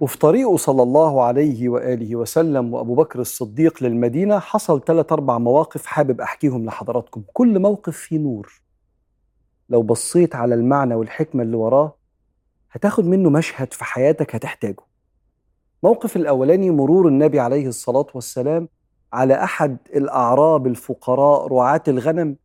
وفي طريقه صلى الله عليه وآله وسلم وأبو بكر الصديق للمدينة حصل ثلاث أربع مواقف حابب أحكيهم لحضراتكم. كل موقف فيه نور. لو بصيت على المعنى والحكمة اللي وراه هتاخد منه مشهد في حياتك هتحتاجه. موقف الأولاني مرور النبي عليه الصلاة والسلام على أحد الأعراب الفقراء رعاة الغنم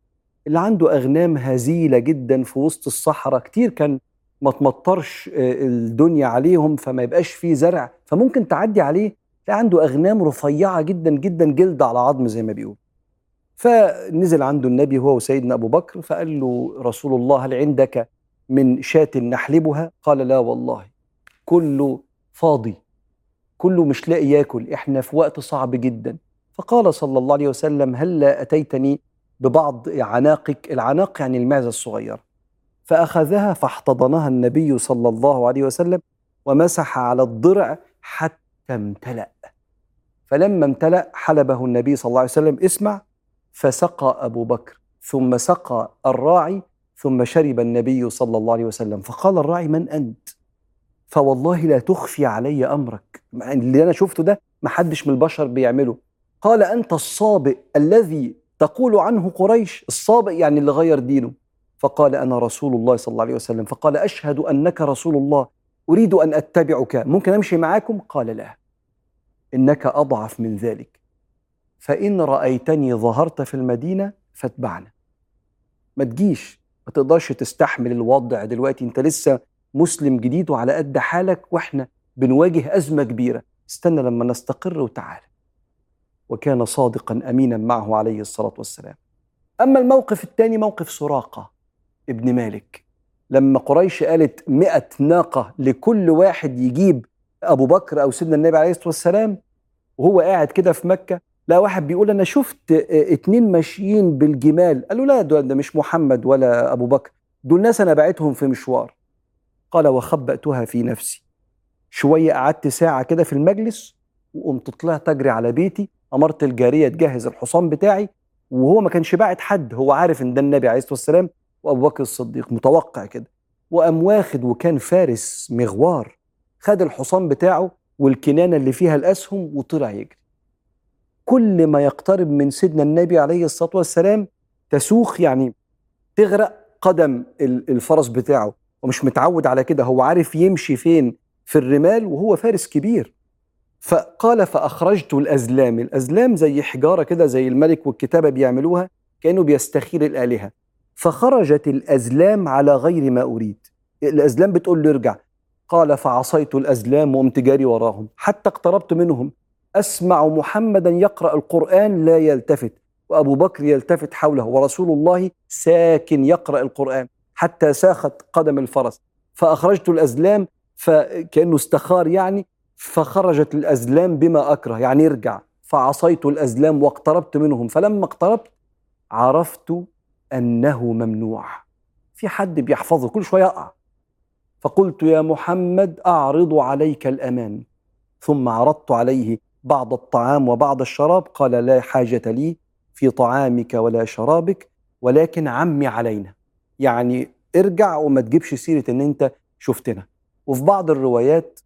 اللي عنده أغنام هزيلة جدا في وسط الصحراء. كتير كان ما تمطرش الدنيا عليهم فما يبقاش فيه زرع فممكن تعدي عليه تلاقي عنده أغنام رفيعة جدا جدا جلد على عظم زي ما بيقول فنزل عنده النبي هو وسيدنا أبو بكر فقال له رسول الله هل عندك من شاة نحلبها؟ قال لا والله. كله فاضي كله مش لاقي ياكل. إحنا في وقت صعب جدا. فقال صلى الله عليه وسلم هل أتيتني ببعض عناقك؟ العناق يعني المعزة الصغيرة. فأخذها فاحتضنها النبي صلى الله عليه وسلم ومسح على الضرع حتى امتلأ. فلما امتلأ حلبه النبي صلى الله عليه وسلم اسمع فسقى أبو بكر ثم سقى الراعي ثم شرب النبي صلى الله عليه وسلم. فقال الراعي من أنت؟ فوالله لا تخفي علي أمرك. اللي أنا شفته ده محدش من البشر بيعمله. قال أنت الصابئ الذي تقول عنه قريش. الصابئ يعني اللي غير دينه. فقال أنا رسول الله صلى الله عليه وسلم. فقال أشهد أنك رسول الله. أريد أن أتبعك. ممكن أمشي معاكم؟ قال لا. إنك أضعف من ذلك. فإن رأيتني ظهرت في المدينة فاتبعنا. ما تجيش. ما تقدرش تستحمل الوضع دلوقتي. أنت لسه مسلم جديد وعلى قد حالك وإحنا بنواجه أزمة كبيرة. استنى لما نستقر وتعال. وكان صادقا امينا معه عليه الصلاة والسلام. أما الموقف الثاني موقف سراقة. ابن مالك. لما قريش قالت مئة ناقة لكل واحد يجيب أبو بكر أو سيدنا النبي عليه الصلاة والسلام وهو قاعد كده في مكة لا واحد بيقول أنا شفت اتنين ماشيين بالجمال. قالوا لا ده مش محمد ولا أبو بكر دول ناس أنا بعتهم في مشوار. قال وخبأتها في نفسي. شوية قعدت ساعة كده في المجلس وقمت طلعت أجري على بيتي أمرت الجارية تجهز الحصان بتاعي وهو ما كانش باعت حد هو عارف إن ده النبي عليه الصلاة والسلام وأبو بكر الصديق متوقع كده. وقام واخد وكان فارس مغوار خد الحصان بتاعه والكنانة اللي فيها الأسهم وطلع يجري. كل ما يقترب من سيدنا النبي عليه الصلاة والسلام تسوخ يعني تغرق قدم الفرس بتاعه. ومش متعود على كده هو عارف يمشي فين في الرمال وهو فارس كبير. فقال فأخرجت الأزلام الأزلام زي حجارة كده زي الملك والكتابة بيعملوها كأنه بيستخير الآلهة. فخرجت الأزلام على غير ما أريد. الأزلام بتقول له ارجع. قال فعصيت الأزلام وقمت جاري وراهم. حتى اقتربت منهم. أسمع محمدا يقرأ القرآن لا يلتفت. وأبو بكر يلتفت حوله. ورسول الله ساكن يقرأ القرآن. حتى ساخت قدم الفرس. فأخرجت الأزلام فكأنه استخار يعني. فخرجت الأزلام بما أكره. يعني ارجع. فعصيت الأزلام واقتربت منهم. فلما اقتربت عرفت أنه ممنوع. في حد بيحفظه كل شوية يقع. فقلت يا محمد أعرض عليك الأمان. ثم عرضت عليه بعض الطعام وبعض الشراب. قال لا حاجة لي في طعامك ولا شرابك ولكن عمي علينا. يعني ارجع وما تجيبش سيرة إن أنت شفتنا. وفي بعض الروايات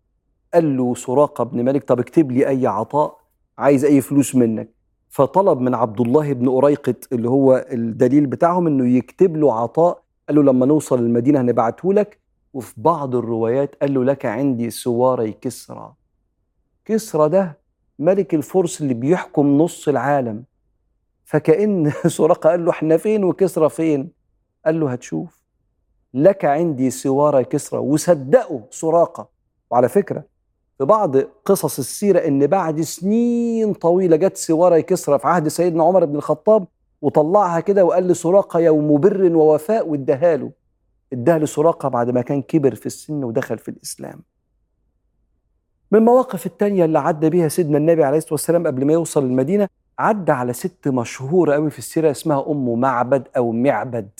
قال له سراقة بن مالك طب اكتب لي أي عطاء عايز أي فلوس منك. فطلب من عبد الله بن أريقط اللي هو الدليل بتاعهم إنه يكتب له عطاء قال له لما نوصل المدينة هنبعته لك. وفي بعض الروايات قال له لك عندي سواري كسرى. كسرى ده ملك الفرس اللي بيحكم نص العالم. فكأن سراقة قال له إحنا فين وكسرى فين؟ قال له هتشوف. لك عندي سواري كسرى. وصدقوا سراقة. وعلى فكرة في بعض قصص السيرة إن بعد سنين طويلة جت سوارة كسرى في عهد سيدنا عمر بن الخطاب وطلعها كده وقال لسراقة يوم بر ووفاء واداها له. اداها لسراقة بعد ما كان كبر في السن ودخل في الإسلام. من المواقف التانية اللي عدى بيها سيدنا النبي عليه الصلاة والسلام قبل ما يوصل المدينة عدى على ست مشهورة قوي في السيرة اسمها أم معبد أو معبد.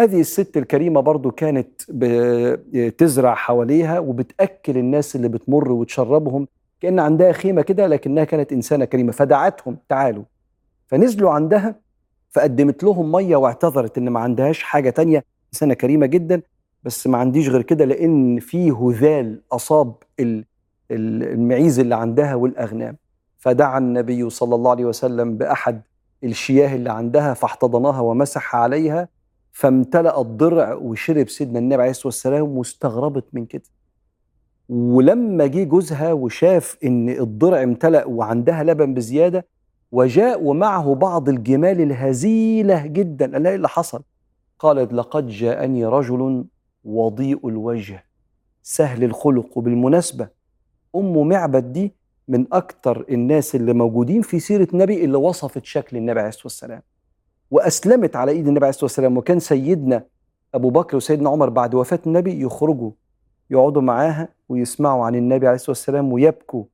هذه الست الكريمة برضو كانت بتزرع حواليها وبتأكل الناس اللي بتمر وتشربهم كأن عندها خيمة كده لكنها كانت إنسانة كريمة. فدعتهم تعالوا. فنزلوا عندها فقدمت لهم مية واعتذرت إن ما عندهاش حاجة تانية. إنسانة كريمة جدا بس ما عنديش غير كده لأن في هذال أصاب المعيز اللي عندها والأغنام. فدعا النبي صلى الله عليه وسلم بأحد الشياه اللي عندها فاحتضنها ومسح عليها. فامتلأ الضرع وشرب سيدنا النبي عليه الصلاة والسلام واستغربت من كده. ولما جه جوزها وشاف إن الضرع امتلأ وعندها لبن بزيادة وجاء ومعه بعض الجمال الهزيلة جدا. قال لها إيه اللي حصل؟ قالت لقد جاءني رجل وضيء الوجه سهل الخلق. وبالمناسبة أم معبد دي من أكتر الناس اللي موجودين في سيرة النبي اللي وصفت شكل النبي عليه الصلاة والسلام. وأسلمت على إيد النبي عليه الصلاة والسلام. وكان سيدنا أبو بكر وسيدنا عمر بعد وفاة النبي يخرجوا يقعدوا معاها ويسمعوا عن النبي عليه الصلاة والسلام ويبكوا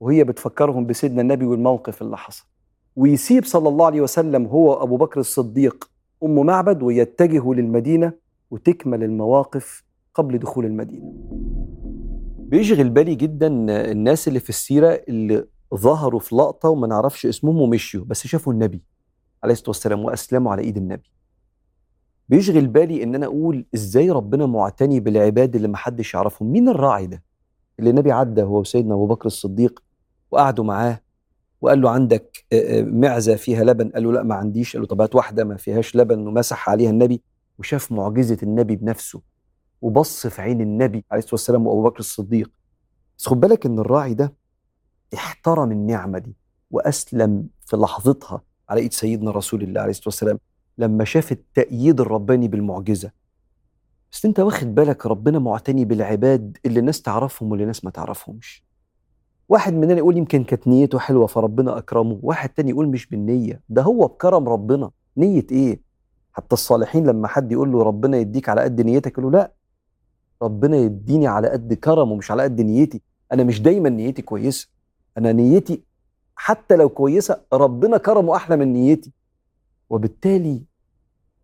وهي بتفكرهم بسيدنا النبي والموقف اللي حصل. ويسيب صلى الله عليه وسلم هو أبو بكر الصديق أم معبد ويتجهوا للمدينة وتكمل المواقف قبل دخول المدينة. بيشغل بالي جدا الناس اللي في السيرة اللي ظهروا في لقطة وما نعرفش اسمهم ومشيوا بس شافوا النبي. عليه الصلاة والسلام وأسلموا على إيد النبي. بيشغل بالي إن أنا أقول إزاي ربنا معتني بالعباد اللي محدش يعرفهم. مين الراعي ده؟ اللي النبي عدى هو وسيدنا أبو بكر الصديق وقعدوا معاه وقال له عندك معزة فيها لبن؟ قال له لا ما عنديش. قال له طب هات واحدة ما فيهاش لبن ومسح عليها النبي وشاف معجزة النبي بنفسه وبص في عين النبي عليه الصلاة والسلام وأبو بكر الصديق. بس خد بالك إن الراعي ده احترم النعمة دي وأسلم في لحظتها. على إيد سيدنا رسول الله عليه الصلاة والسلام لما شاف التأييد الرباني بالمعجزة. بس أنت واخد بالك ربنا معتني بالعباد اللي الناس تعرفهم واللي الناس ما تعرفهمش. واحد مننا يقول يمكن كانت نيته حلوة فربنا أكرمه واحد تاني يقول مش بالنية. ده هو بكرم ربنا. نية إيه؟ حتى الصالحين لما حد يقول له ربنا يديك على قد نيتك يقول له لا. ربنا يديني على قد كرمه مش على قد نيتي. أنا مش دايما نيتي كويسة. أنا نيتي حتى لو كويسة ربنا كرمه أحلى من نيتي. وبالتالي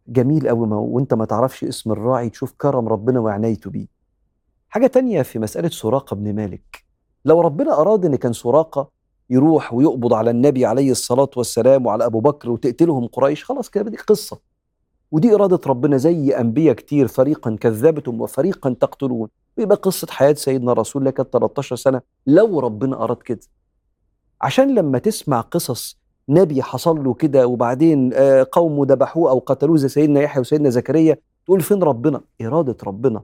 جميل قوي ما وأنت ما تعرفش اسم الراعي تشوف كرم ربنا وعنايته بيه. حاجة تانية في مسألة سراقة بن مالك. لو ربنا أراد إن كان سراقة يروح ويقبض على النبي عليه الصلاة والسلام وعلى أبو بكر وتقتلهم قريش خلاص كده دي قصة. ودي إرادة ربنا زي أنبياء كتير فريقا كذبتم وفريقا تقتلون. ويبقى قصة حياة سيدنا رسول الله كانت 13 سنة. لو ربنا أراد كده عشان لما تسمع قصص نبي حصل له كده وبعدين قومه ذبحوه أو قتلوه زي سيدنا يحيى وسيدنا زكريا تقول فين ربنا؟ إرادة ربنا.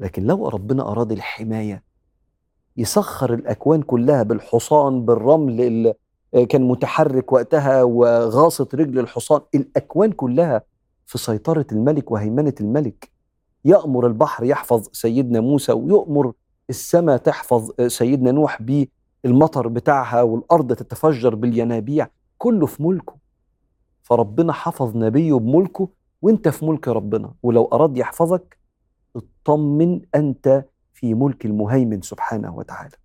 لكن لو ربنا أراد الحماية يسخر الأكوان كلها بالحصان بالرمل اللي كان متحرك وقتها وغاصت رجل الحصان الأكوان كلها في سيطرة الملك وهيمنة الملك يأمر البحر يحفظ سيدنا موسى ويؤمر السماء تحفظ سيدنا نوح بيه المطر بتاعها والأرض تتفجر بالينابيع كله في ملكه. فربنا حفظ نبيه بملكه وانت في ملك ربنا. ولو أراد يحفظك اطمن أنت في ملك المهيمن سبحانه وتعالى.